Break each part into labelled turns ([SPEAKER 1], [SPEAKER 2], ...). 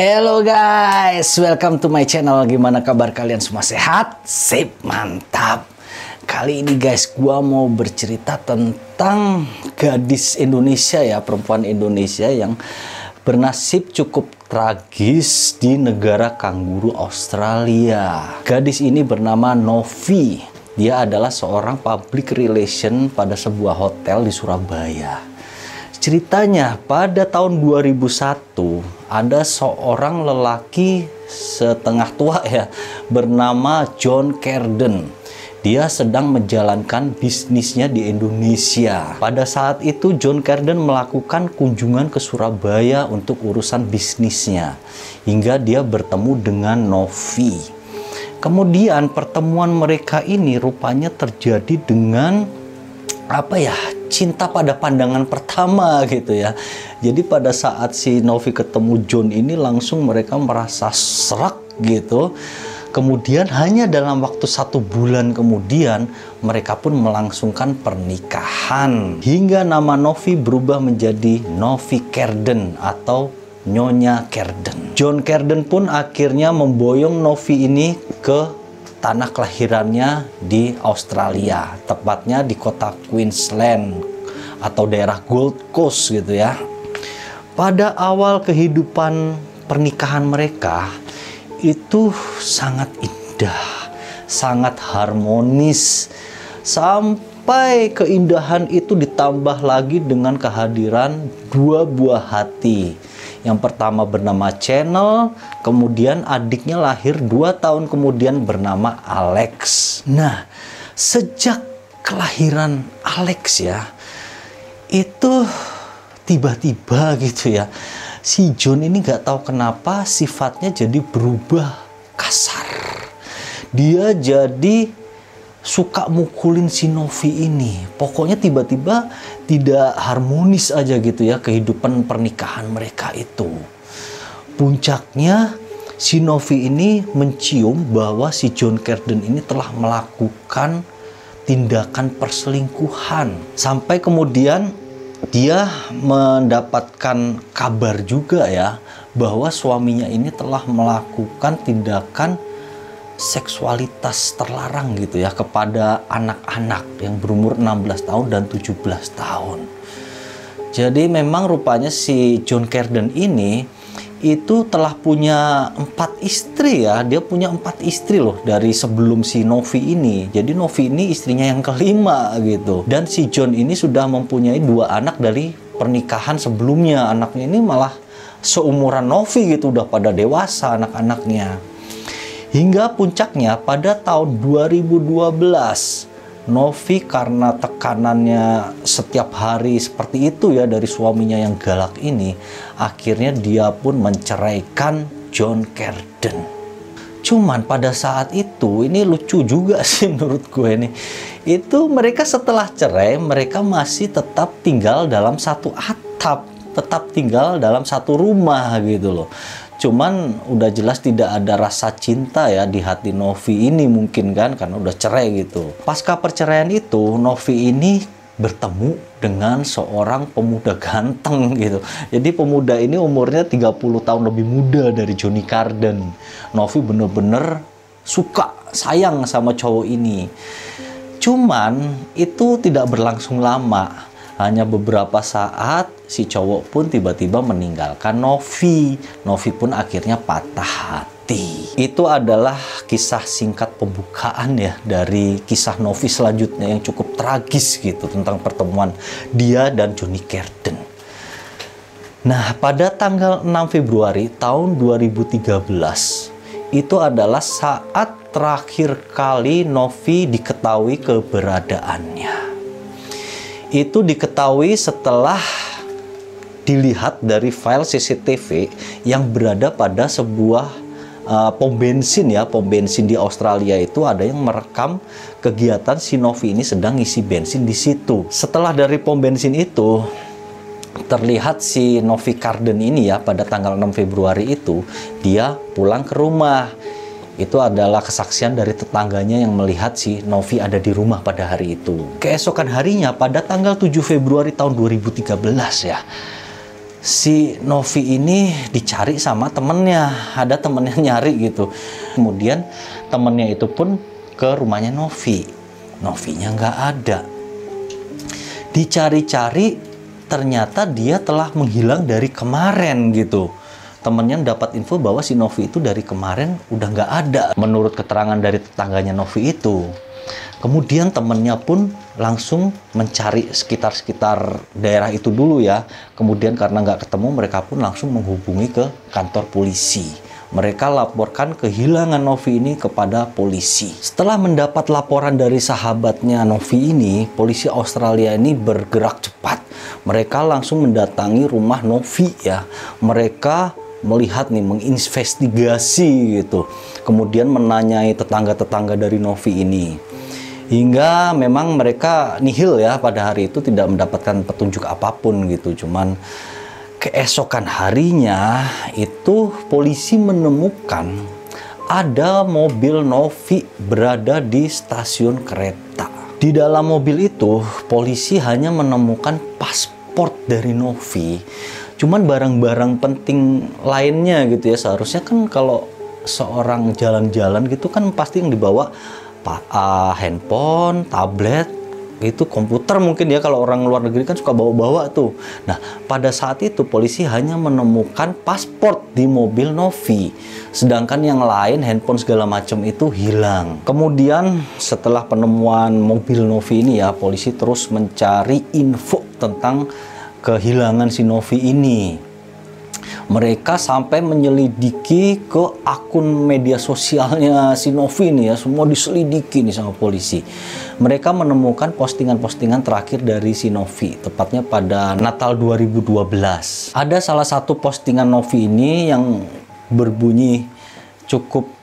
[SPEAKER 1] Hello guys, welcome to my channel. Gimana kabar kalian semua sehat? Sip, mantap. Kali ini guys, gua mau bercerita tentang gadis Indonesia ya, perempuan Indonesia yang bernasib cukup tragis di negara kanguru Australia. Gadis ini bernama Novi. Dia adalah seorang public relation pada sebuah hotel di Surabaya. Ceritanya pada tahun 2001 ada seorang lelaki setengah tua ya bernama John Carden. Dia sedang menjalankan bisnisnya di Indonesia. Pada saat itu John Carden melakukan kunjungan ke Surabaya untuk urusan bisnisnya hingga dia bertemu dengan Novi. Kemudian pertemuan mereka ini rupanya terjadi dengan apa ya cinta pada pandangan pertama gitu ya. Jadi pada saat si Novi ketemu John ini langsung mereka merasa serak gitu. Kemudian hanya dalam waktu satu bulan kemudian mereka pun melangsungkan pernikahan hingga nama Novi berubah menjadi Novi Kerden atau Nyonya Kerden. John Kerden pun akhirnya memboyong Novi ini ke tanah kelahirannya di Australia, tepatnya di kota Queensland atau daerah Gold Coast gitu ya. Pada awal kehidupan pernikahan mereka itu sangat indah, sangat harmonis sampai keindahan itu ditambah lagi dengan kehadiran dua buah hati yang pertama bernama Channel, kemudian adiknya lahir dua tahun kemudian bernama Alex. Nah, sejak kelahiran Alex ya, itu tiba-tiba gitu ya, si John ini nggak tahu kenapa sifatnya jadi berubah kasar. Dia jadi suka mukulin si Novi ini. Pokoknya tiba-tiba tidak harmonis aja gitu ya kehidupan pernikahan mereka itu. Puncaknya si Novi ini mencium bahwa si John Carden ini telah melakukan tindakan perselingkuhan. Sampai kemudian dia mendapatkan kabar juga ya bahwa suaminya ini telah melakukan tindakan seksualitas terlarang gitu ya kepada anak-anak yang berumur 16 tahun dan 17 tahun. Jadi memang rupanya si John Carden ini itu telah punya empat istri ya. Dia punya empat istri loh dari sebelum si Novi ini. Jadi Novi ini istrinya yang kelima gitu. Dan si John ini sudah mempunyai dua anak dari pernikahan sebelumnya. Anaknya ini malah seumuran Novi gitu udah pada dewasa anak-anaknya Hingga puncaknya pada tahun 2012, Novi karena tekanannya setiap hari seperti itu ya dari suaminya yang galak ini, akhirnya dia pun menceraikan John Carden. Cuman pada saat itu ini lucu juga sih menurut gue nih. Itu mereka setelah cerai mereka masih tetap tinggal dalam satu atap, tetap tinggal dalam satu rumah gitu loh. Cuman udah jelas tidak ada rasa cinta ya di hati Novi ini mungkin kan karena udah cerai gitu. Pasca perceraian itu Novi ini bertemu dengan seorang pemuda ganteng gitu. Jadi pemuda ini umurnya 30 tahun lebih muda dari Johnny Carden. Novi bener-bener suka, sayang sama cowok ini. Cuman itu tidak berlangsung lama hanya beberapa saat si cowok pun tiba-tiba meninggalkan Novi. Novi pun akhirnya patah hati. Itu adalah kisah singkat pembukaan ya dari kisah Novi selanjutnya yang cukup tragis gitu tentang pertemuan dia dan Johnny Carden. Nah, pada tanggal 6 Februari tahun 2013 itu adalah saat terakhir kali Novi diketahui keberadaannya itu diketahui setelah dilihat dari file CCTV yang berada pada sebuah uh, pom bensin ya pom bensin di Australia itu ada yang merekam kegiatan si Novi ini sedang isi bensin di situ. Setelah dari pom bensin itu terlihat si Novi Carden ini ya pada tanggal 6 Februari itu dia pulang ke rumah itu adalah kesaksian dari tetangganya yang melihat si Novi ada di rumah pada hari itu. Keesokan harinya pada tanggal 7 Februari tahun 2013 ya. si Novi ini dicari sama temennya ada temennya nyari gitu kemudian temennya itu pun ke rumahnya Novi Novinya nggak ada dicari-cari ternyata dia telah menghilang dari kemarin gitu temennya dapat info bahwa si Novi itu dari kemarin udah nggak ada menurut keterangan dari tetangganya Novi itu Kemudian temennya pun langsung mencari sekitar-sekitar daerah itu dulu ya. Kemudian karena nggak ketemu mereka pun langsung menghubungi ke kantor polisi. Mereka laporkan kehilangan Novi ini kepada polisi. Setelah mendapat laporan dari sahabatnya Novi ini, polisi Australia ini bergerak cepat. Mereka langsung mendatangi rumah Novi ya. Mereka melihat nih menginvestigasi gitu. Kemudian menanyai tetangga-tetangga dari Novi ini. Hingga memang mereka nihil ya pada hari itu tidak mendapatkan petunjuk apa pun gitu. Cuman keesokan harinya itu polisi menemukan ada mobil Novi berada di stasiun kereta. Di dalam mobil itu polisi hanya menemukan paspor dari Novi cuman barang-barang penting lainnya gitu ya seharusnya kan kalau seorang jalan-jalan gitu kan pasti yang dibawa uh, handphone, tablet, itu komputer mungkin ya kalau orang luar negeri kan suka bawa-bawa tuh. Nah, pada saat itu polisi hanya menemukan paspor di mobil Novi. Sedangkan yang lain handphone segala macam itu hilang. Kemudian setelah penemuan mobil Novi ini ya, polisi terus mencari info tentang kehilangan si Novi ini. Mereka sampai menyelidiki ke akun media sosialnya si Novi nih ya semua diselidiki nih sama polisi. Mereka menemukan postingan-postingan terakhir dari si Novi tepatnya pada Natal 2012 ada salah satu postingan Novi ini yang berbunyi cukup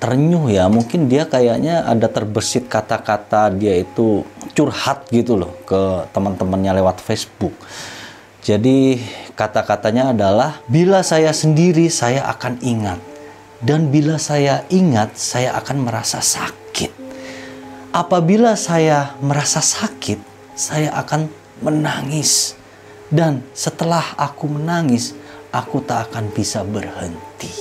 [SPEAKER 1] ternyuh ya mungkin dia kayaknya ada terbesit kata-kata dia itu curhat gitu loh ke teman-temannya lewat Facebook jadi kata-katanya adalah bila saya sendiri saya akan ingat dan bila saya ingat saya akan merasa sakit. Apabila saya merasa sakit, saya akan menangis. Dan setelah aku menangis, aku tak akan bisa berhenti.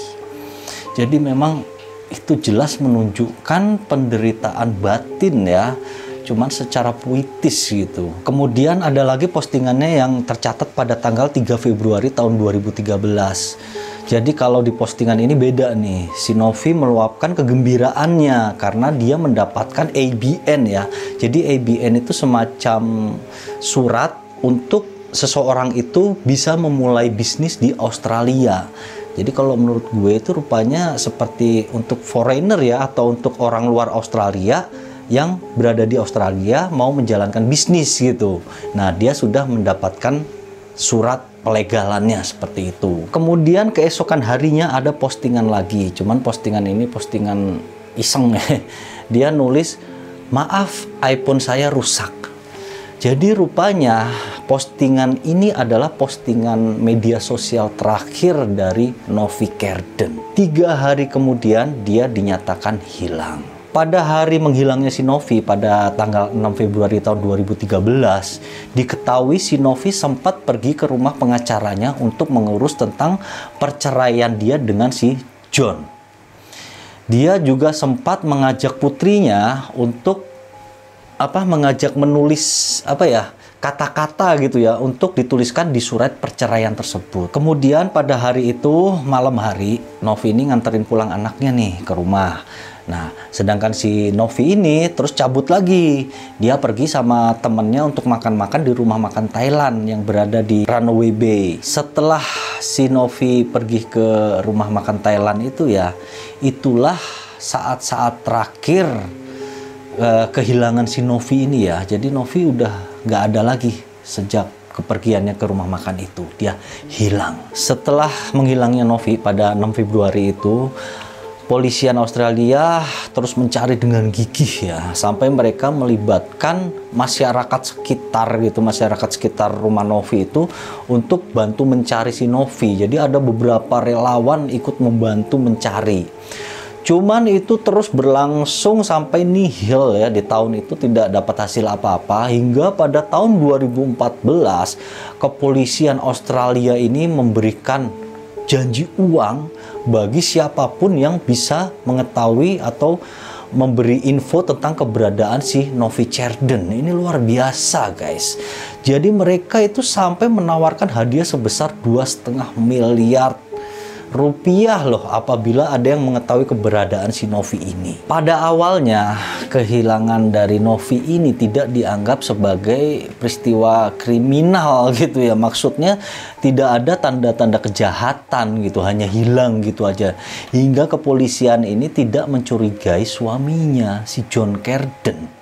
[SPEAKER 1] Jadi memang itu jelas menunjukkan penderitaan batin ya cuman secara puitis gitu. Kemudian ada lagi postingannya yang tercatat pada tanggal 3 Februari tahun 2013. Jadi kalau di postingan ini beda nih. Si Novi meluapkan kegembiraannya karena dia mendapatkan ABN ya. Jadi ABN itu semacam surat untuk seseorang itu bisa memulai bisnis di Australia. Jadi kalau menurut gue itu rupanya seperti untuk foreigner ya atau untuk orang luar Australia yang berada di Australia mau menjalankan bisnis gitu. Nah, dia sudah mendapatkan surat pelegalannya seperti itu. Kemudian keesokan harinya ada postingan lagi, cuman postingan ini postingan iseng. Dia nulis, "Maaf, iPhone saya rusak." Jadi rupanya postingan ini adalah postingan media sosial terakhir dari Novi Kerden. Tiga hari kemudian dia dinyatakan hilang pada hari menghilangnya si Novi pada tanggal 6 Februari tahun 2013, diketahui si Novi sempat pergi ke rumah pengacaranya untuk mengurus tentang perceraian dia dengan si John. Dia juga sempat mengajak putrinya untuk apa mengajak menulis apa ya kata-kata gitu ya untuk dituliskan di surat perceraian tersebut. Kemudian pada hari itu malam hari Novi ini nganterin pulang anaknya nih ke rumah. Nah, sedangkan si Novi ini terus cabut lagi. Dia pergi sama temennya untuk makan-makan di rumah makan Thailand yang berada di Runaway Bay. Setelah si Novi pergi ke rumah makan Thailand itu ya, itulah saat-saat terakhir uh, kehilangan si Novi ini ya. Jadi Novi udah nggak ada lagi sejak kepergiannya ke rumah makan itu. Dia hilang. Setelah menghilangnya Novi pada 6 Februari itu, polisian Australia terus mencari dengan gigih ya sampai mereka melibatkan masyarakat sekitar gitu masyarakat sekitar rumah Novi itu untuk bantu mencari si Novi jadi ada beberapa relawan ikut membantu mencari Cuman itu terus berlangsung sampai nihil ya di tahun itu tidak dapat hasil apa-apa hingga pada tahun 2014 kepolisian Australia ini memberikan janji uang bagi siapa pun yang bisa mengetahui atau memberi info tentang keberadaan si Novi Cherden. Ini luar biasa, guys. Jadi mereka itu sampai menawarkan hadiah sebesar dua setengah miliar rupiah loh apabila ada yang mengetahui keberadaan si Novi ini. Pada awalnya, kehilangan dari Novi ini tidak dianggap sebagai peristiwa kriminal gitu ya. Maksudnya tidak ada tanda-tanda kejahatan gitu, hanya hilang gitu aja. Hingga kepolisian ini tidak mencurigai suaminya, si John Carden.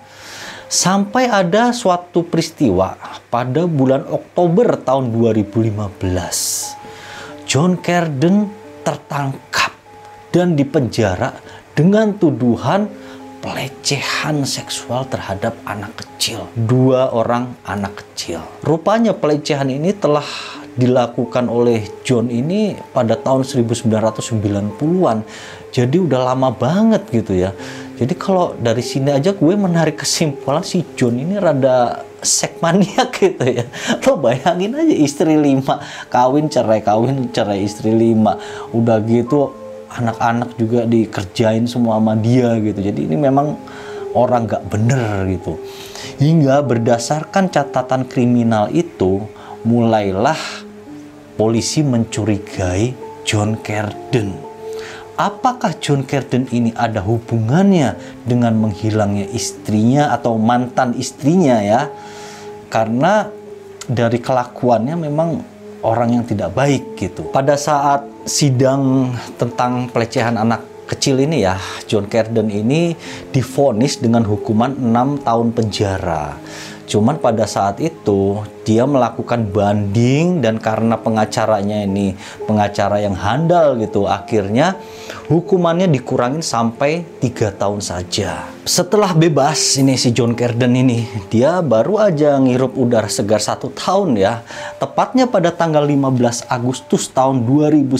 [SPEAKER 1] Sampai ada suatu peristiwa pada bulan Oktober tahun 2015. John Carden tertangkap dan dipenjara dengan tuduhan pelecehan seksual terhadap anak kecil. Dua orang anak kecil. Rupanya pelecehan ini telah dilakukan oleh John ini pada tahun 1990-an. Jadi udah lama banget gitu ya. Jadi kalau dari sini aja gue menarik kesimpulan si John ini rada sekmaniak gitu ya. Lo bayangin aja istri lima kawin cerai kawin cerai istri lima. Udah gitu anak-anak juga dikerjain semua sama dia gitu. Jadi ini memang orang gak bener gitu. Hingga berdasarkan catatan kriminal itu mulailah polisi mencurigai John Carden apakah John Carden ini ada hubungannya dengan menghilangnya istrinya atau mantan istrinya ya? Karena dari kelakuannya memang orang yang tidak baik gitu. Pada saat sidang tentang pelecehan anak kecil ini ya John Carden ini difonis dengan hukuman 6 tahun penjara Cuman pada saat itu dia melakukan banding dan karena pengacaranya ini pengacara yang handal gitu, akhirnya hukumannya dikurangin sampai tiga tahun saja. Setelah bebas ini si John Carden ini, dia baru aja ngirup udara segar satu tahun ya. Tepatnya pada tanggal 15 Agustus tahun 2019,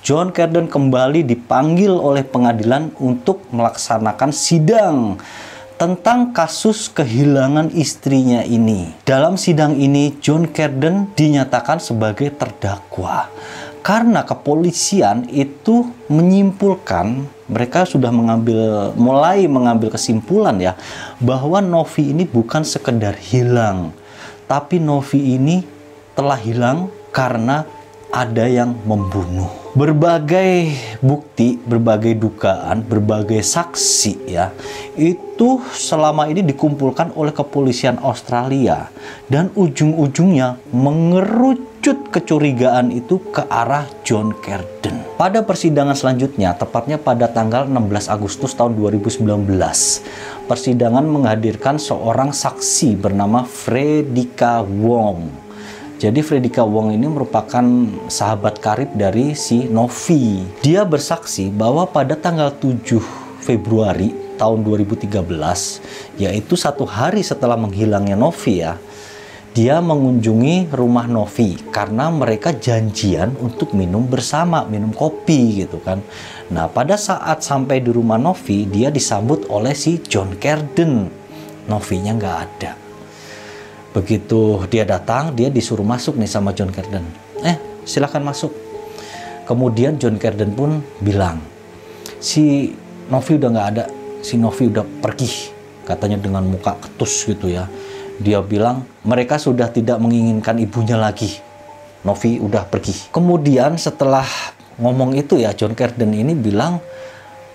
[SPEAKER 1] John Carden kembali dipanggil oleh pengadilan untuk melaksanakan sidang tentang kasus kehilangan istrinya ini. Dalam sidang ini, John Carden dinyatakan sebagai terdakwa karena kepolisian itu menyimpulkan mereka sudah mengambil mulai mengambil kesimpulan ya bahwa Novi ini bukan sekedar hilang tapi Novi ini telah hilang karena ada yang membunuh. Berbagai bukti, berbagai dugaan, berbagai saksi ya, itu selama ini dikumpulkan oleh kepolisian Australia dan ujung-ujungnya mengerucut kecurigaan itu ke arah John Carden. Pada persidangan selanjutnya, tepatnya pada tanggal 16 Agustus tahun 2019, persidangan menghadirkan seorang saksi bernama Fredika Wong jadi Fredika Wong ini merupakan sahabat karib dari si Novi. Dia bersaksi bahwa pada tanggal 7 Februari tahun 2013, yaitu satu hari setelah menghilangnya Novi ya, dia mengunjungi rumah Novi karena mereka janjian untuk minum bersama, minum kopi gitu kan. Nah, pada saat sampai di rumah Novi, dia disambut oleh si John Carden. Novinya nggak ada. Begitu dia datang, dia disuruh masuk nih sama John Carden. Eh, silahkan masuk. Kemudian John Carden pun bilang, si Novi udah nggak ada, si Novi udah pergi, katanya dengan muka ketus gitu ya. Dia bilang mereka sudah tidak menginginkan ibunya lagi. Novi udah pergi. Kemudian setelah ngomong itu ya John Carden ini bilang,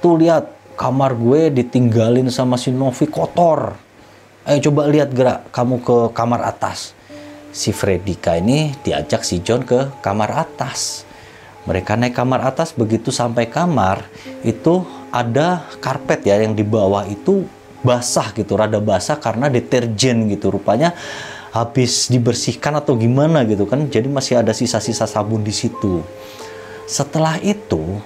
[SPEAKER 1] tuh lihat kamar gue ditinggalin sama si Novi kotor ayo coba lihat gerak kamu ke kamar atas. Si Fredika ini diajak si John ke kamar atas. Mereka naik kamar atas begitu sampai kamar itu ada karpet ya yang di bawah itu basah gitu, rada basah karena deterjen gitu. Rupanya habis dibersihkan atau gimana gitu kan. Jadi masih ada sisa-sisa sabun di situ. Setelah itu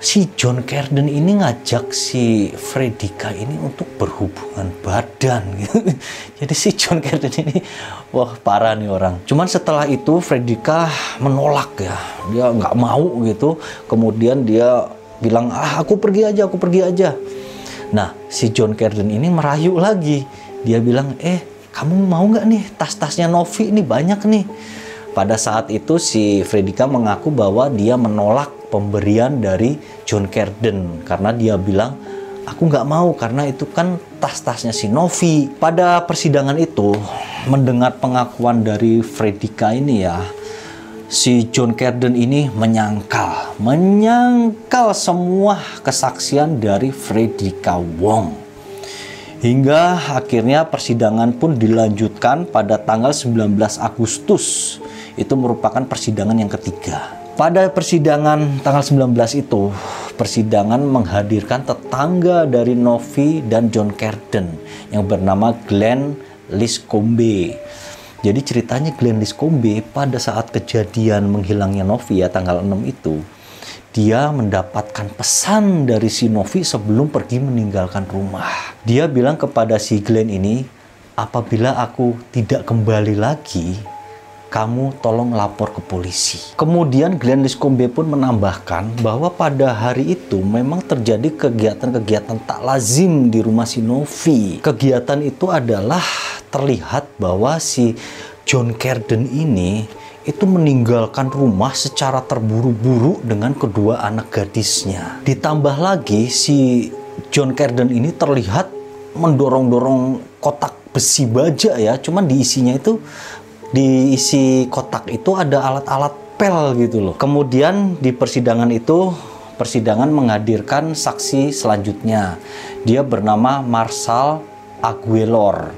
[SPEAKER 1] si John Carden ini ngajak si Fredika ini untuk berhubungan badan. Jadi si John Carden ini wah parah nih orang. Cuman setelah itu Fredika menolak ya. Dia nggak mau gitu. Kemudian dia bilang ah aku pergi aja aku pergi aja nah si John Carden ini merayu lagi dia bilang eh kamu mau nggak nih tas-tasnya Novi ini banyak nih pada saat itu si Fredika mengaku bahwa dia menolak pemberian dari John Carden karena dia bilang aku nggak mau karena itu kan tas-tasnya si Novi. Pada persidangan itu mendengar pengakuan dari Fredika ini ya si John Carden ini menyangkal, menyangkal semua kesaksian dari Fredika Wong. Hingga akhirnya persidangan pun dilanjutkan pada tanggal 19 Agustus. Itu merupakan persidangan yang ketiga. Pada persidangan tanggal 19 itu, persidangan menghadirkan tetangga dari Novi dan John Carden yang bernama Glenn Liscombe. Jadi ceritanya Glenn Liscombe pada saat kejadian menghilangnya Novi ya tanggal 6 itu, dia mendapatkan pesan dari si Novi sebelum pergi meninggalkan rumah. Dia bilang kepada si Glenn ini, apabila aku tidak kembali lagi, kamu tolong lapor ke polisi. Kemudian Glenn Liscombe pun menambahkan bahwa pada hari itu memang terjadi kegiatan-kegiatan tak lazim di rumah si Novi. Kegiatan itu adalah terlihat bahwa si John Carden ini itu meninggalkan rumah secara terburu-buru dengan kedua anak gadisnya. Ditambah lagi si John Carden ini terlihat mendorong-dorong kotak besi baja ya, cuman diisinya itu diisi kotak itu ada alat-alat pel gitu loh. Kemudian di persidangan itu persidangan menghadirkan saksi selanjutnya. Dia bernama Marshall Aguilor.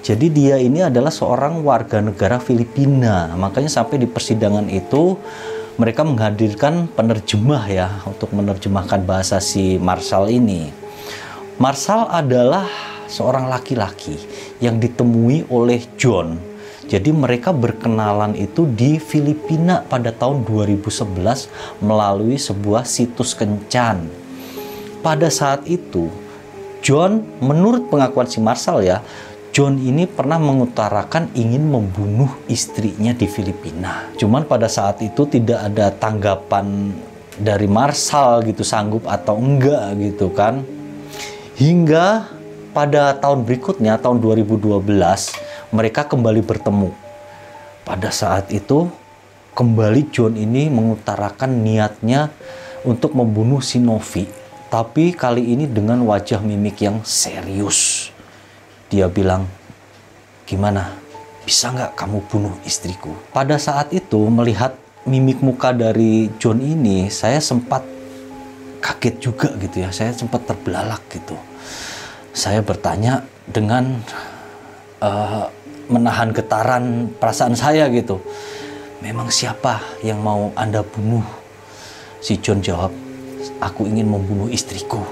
[SPEAKER 1] Jadi dia ini adalah seorang warga negara Filipina. Makanya sampai di persidangan itu mereka menghadirkan penerjemah ya untuk menerjemahkan bahasa si Marshall ini. Marshall adalah seorang laki-laki yang ditemui oleh John jadi mereka berkenalan itu di Filipina pada tahun 2011 melalui sebuah situs kencan. Pada saat itu, John menurut pengakuan si Marshall ya, John ini pernah mengutarakan ingin membunuh istrinya di Filipina. Cuman pada saat itu tidak ada tanggapan dari Marshall gitu sanggup atau enggak gitu kan. Hingga pada tahun berikutnya tahun 2012 mereka kembali bertemu. Pada saat itu, kembali John ini mengutarakan niatnya untuk membunuh si Novi. Tapi kali ini dengan wajah mimik yang serius. Dia bilang, gimana? Bisa nggak kamu bunuh istriku? Pada saat itu melihat mimik muka dari John ini, saya sempat kaget juga gitu ya. Saya sempat terbelalak gitu. Saya bertanya dengan uh, menahan getaran perasaan saya gitu. Memang siapa yang mau Anda bunuh? Si John jawab, aku ingin membunuh istriku.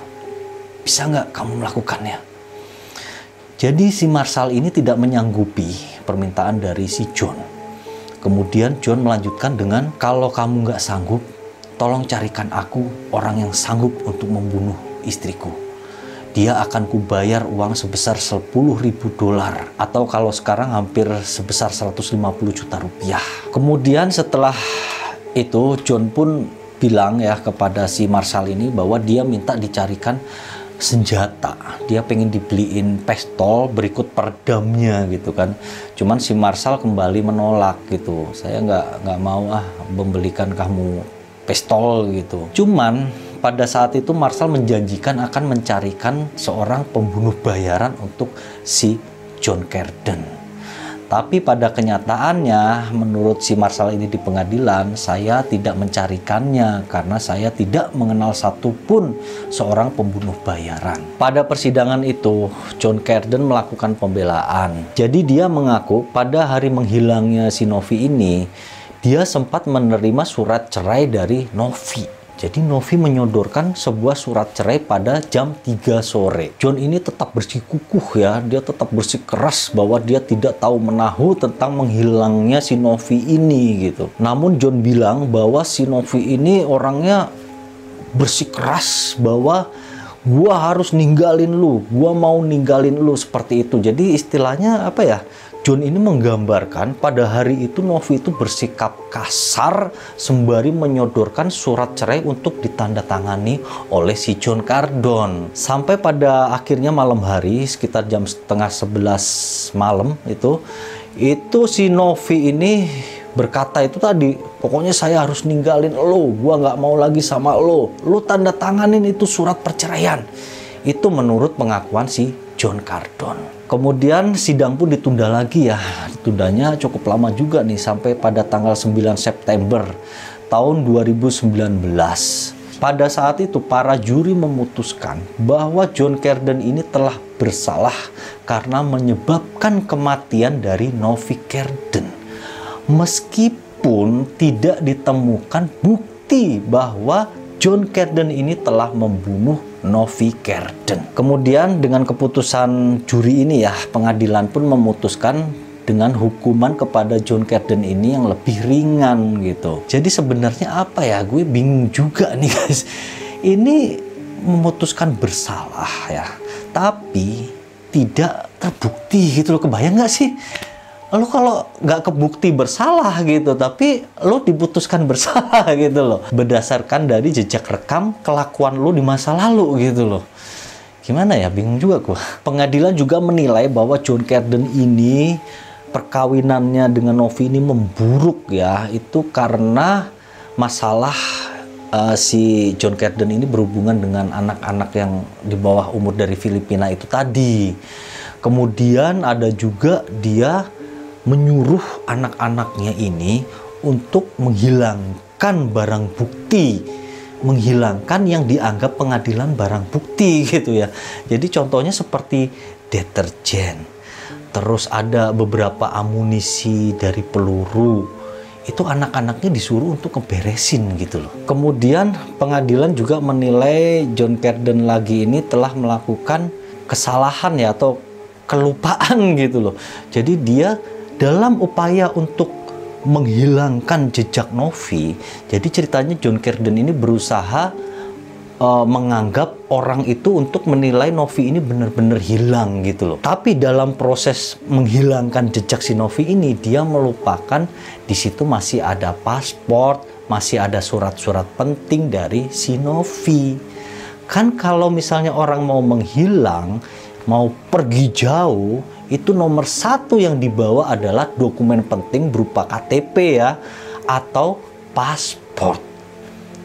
[SPEAKER 1] Bisa nggak kamu melakukannya? Jadi si Marshall ini tidak menyanggupi permintaan dari si John. Kemudian John melanjutkan dengan, kalau kamu nggak sanggup, tolong carikan aku orang yang sanggup untuk membunuh istriku dia akan kubayar uang sebesar 10 ribu dolar atau kalau sekarang hampir sebesar 150 juta rupiah. Kemudian setelah itu John pun bilang ya kepada si Marshall ini bahwa dia minta dicarikan senjata. Dia pengen dibeliin pistol berikut peredamnya gitu kan. Cuman si Marshall kembali menolak gitu. Saya nggak nggak mau ah membelikan kamu pistol gitu. Cuman pada saat itu Marshall menjanjikan akan mencarikan seorang pembunuh bayaran untuk si John Carden. Tapi pada kenyataannya, menurut si Marshall ini di pengadilan, saya tidak mencarikannya karena saya tidak mengenal satupun seorang pembunuh bayaran. Pada persidangan itu, John Carden melakukan pembelaan. Jadi dia mengaku pada hari menghilangnya si Novi ini, dia sempat menerima surat cerai dari Novi. Jadi Novi menyodorkan sebuah surat cerai pada jam 3 sore. John ini tetap bersikukuh ya, dia tetap bersikeras bahwa dia tidak tahu menahu tentang menghilangnya si Novi ini gitu. Namun John bilang bahwa si Novi ini orangnya bersikeras bahwa gua harus ninggalin lu, gua mau ninggalin lu seperti itu. Jadi istilahnya apa ya? John ini menggambarkan pada hari itu Novi itu bersikap kasar sembari menyodorkan surat cerai untuk ditandatangani oleh si John Cardon. Sampai pada akhirnya malam hari sekitar jam setengah sebelas malam itu itu si Novi ini berkata itu tadi pokoknya saya harus ninggalin lo gua nggak mau lagi sama lo. Lo tanda tanganin itu surat perceraian. Itu menurut pengakuan si John Cardon Kemudian sidang pun ditunda lagi ya. Ditundanya cukup lama juga nih sampai pada tanggal 9 September tahun 2019. Pada saat itu para juri memutuskan bahwa John Carden ini telah bersalah karena menyebabkan kematian dari Novi Carden. Meskipun tidak ditemukan bukti bahwa John Carden ini telah membunuh Novi Carden. Kemudian dengan keputusan juri ini ya, pengadilan pun memutuskan dengan hukuman kepada John Carden ini yang lebih ringan gitu. Jadi sebenarnya apa ya? Gue bingung juga nih guys. Ini memutuskan bersalah ya, tapi tidak terbukti gitu loh. Kebayang nggak sih? Lo kalau nggak kebukti bersalah gitu tapi lo diputuskan bersalah gitu loh. Berdasarkan dari jejak rekam kelakuan lo di masa lalu gitu loh. Gimana ya? Bingung juga gua. Pengadilan juga menilai bahwa John Carden ini perkawinannya dengan Novi ini memburuk ya. Itu karena masalah uh, si John Carden ini berhubungan dengan anak-anak yang di bawah umur dari Filipina itu tadi. Kemudian ada juga dia menyuruh anak-anaknya ini untuk menghilangkan barang bukti menghilangkan yang dianggap pengadilan barang bukti gitu ya. Jadi contohnya seperti deterjen. Terus ada beberapa amunisi dari peluru. Itu anak-anaknya disuruh untuk ngeberesin gitu loh. Kemudian pengadilan juga menilai John Carden lagi ini telah melakukan kesalahan ya atau kelupaan gitu loh. Jadi dia dalam upaya untuk menghilangkan jejak Novi, jadi ceritanya John Carden ini berusaha uh, menganggap orang itu untuk menilai Novi ini benar-benar hilang gitu loh. Tapi dalam proses menghilangkan jejak si Novi ini, dia melupakan di situ masih ada paspor, masih ada surat-surat penting dari si Novi. Kan kalau misalnya orang mau menghilang, mau pergi jauh, itu nomor satu yang dibawa adalah dokumen penting berupa KTP ya atau paspor.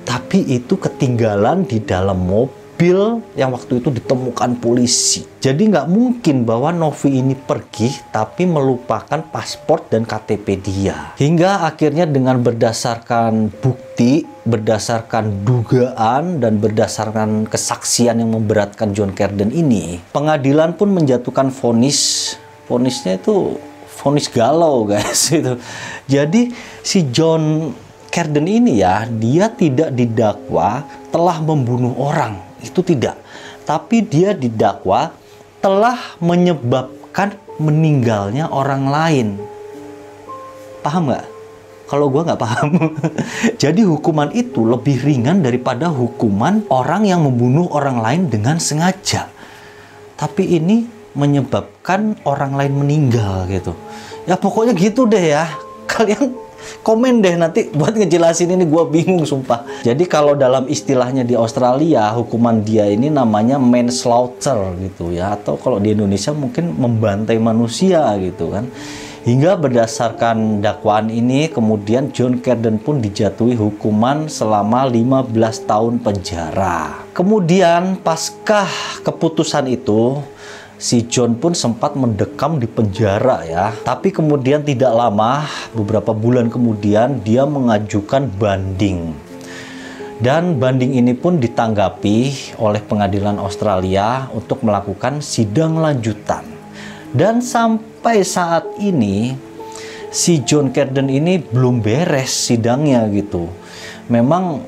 [SPEAKER 1] Tapi itu ketinggalan di dalam mobil mobil yang waktu itu ditemukan polisi. Jadi nggak mungkin bahwa Novi ini pergi tapi melupakan paspor dan KTP dia. Hingga akhirnya dengan berdasarkan bukti, berdasarkan dugaan dan berdasarkan kesaksian yang memberatkan John Carden ini, pengadilan pun menjatuhkan vonis. Vonisnya itu vonis galau guys itu. Jadi si John Carden ini ya, dia tidak didakwa telah membunuh orang itu tidak. Tapi dia didakwa telah menyebabkan meninggalnya orang lain. Paham nggak? Kalau gue nggak paham. Jadi hukuman itu lebih ringan daripada hukuman orang yang membunuh orang lain dengan sengaja. Tapi ini menyebabkan orang lain meninggal gitu. Ya pokoknya gitu deh ya. Kalian komen deh nanti buat ngejelasin ini gue bingung sumpah. Jadi kalau dalam istilahnya di Australia hukuman dia ini namanya manslaughter gitu ya. Atau kalau di Indonesia mungkin membantai manusia gitu kan. Hingga berdasarkan dakwaan ini kemudian John Carden pun dijatuhi hukuman selama 15 tahun penjara. Kemudian paskah keputusan itu si John pun sempat mendekam di penjara ya. Tapi kemudian tidak lama, beberapa bulan kemudian dia mengajukan banding. Dan banding ini pun ditanggapi oleh pengadilan Australia untuk melakukan sidang lanjutan. Dan sampai saat ini si John Carden ini belum beres sidangnya gitu. Memang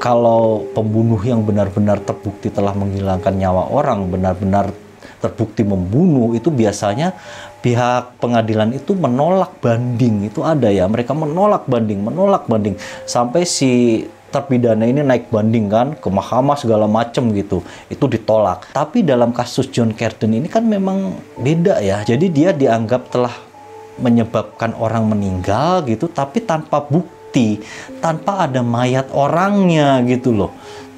[SPEAKER 1] kalau pembunuh yang benar-benar terbukti telah menghilangkan nyawa orang, benar-benar terbukti membunuh itu biasanya pihak pengadilan itu menolak banding. Itu ada ya mereka menolak banding menolak banding. Sampai si terpidana ini naik banding kan ke mahkamah segala macem gitu. Itu ditolak. Tapi dalam kasus John Carden ini kan memang beda ya. Jadi dia dianggap telah menyebabkan orang meninggal gitu tapi tanpa bukti tanpa ada mayat orangnya gitu loh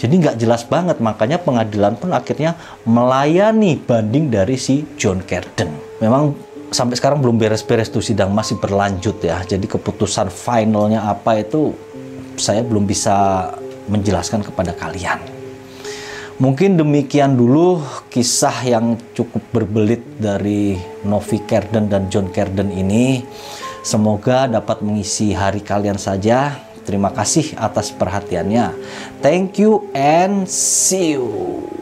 [SPEAKER 1] jadi nggak jelas banget makanya pengadilan pun akhirnya melayani banding dari si John Carden memang sampai sekarang belum beres-beres tuh sidang masih berlanjut ya jadi keputusan finalnya apa itu saya belum bisa menjelaskan kepada kalian Mungkin demikian dulu kisah yang cukup berbelit dari Novi Kerden dan John Kerden ini. Semoga dapat mengisi hari kalian saja. Terima kasih atas perhatiannya. Thank you and see you.